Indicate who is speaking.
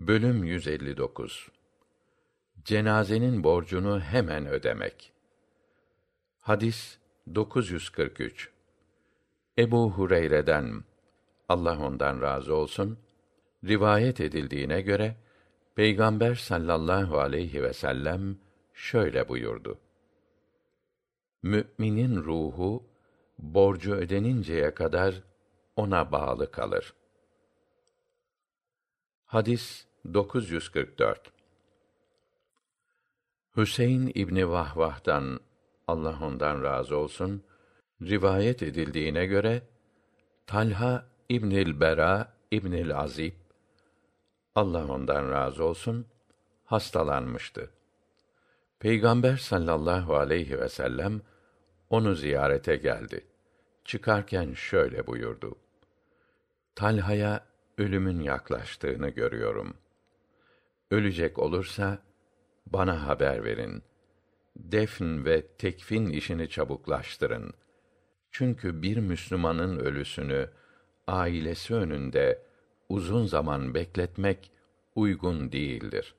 Speaker 1: Bölüm 159 Cenazenin borcunu hemen ödemek. Hadis 943 Ebu Hureyre'den Allah ondan razı olsun rivayet edildiğine göre Peygamber sallallahu aleyhi ve sellem şöyle buyurdu. Müminin ruhu borcu ödeninceye kadar ona bağlı kalır. Hadis 944 Hüseyin İbni Vahvah'tan Allah ondan razı olsun rivayet edildiğine göre Talha İbnül Bera İbnül Azib Allah ondan razı olsun hastalanmıştı. Peygamber sallallahu aleyhi ve sellem onu ziyarete geldi. Çıkarken şöyle buyurdu: Talha'ya ölümün yaklaştığını görüyorum. Ölecek olursa bana haber verin. Defn ve tekfin işini çabuklaştırın. Çünkü bir Müslümanın ölüsünü ailesi önünde uzun zaman bekletmek uygun değildir.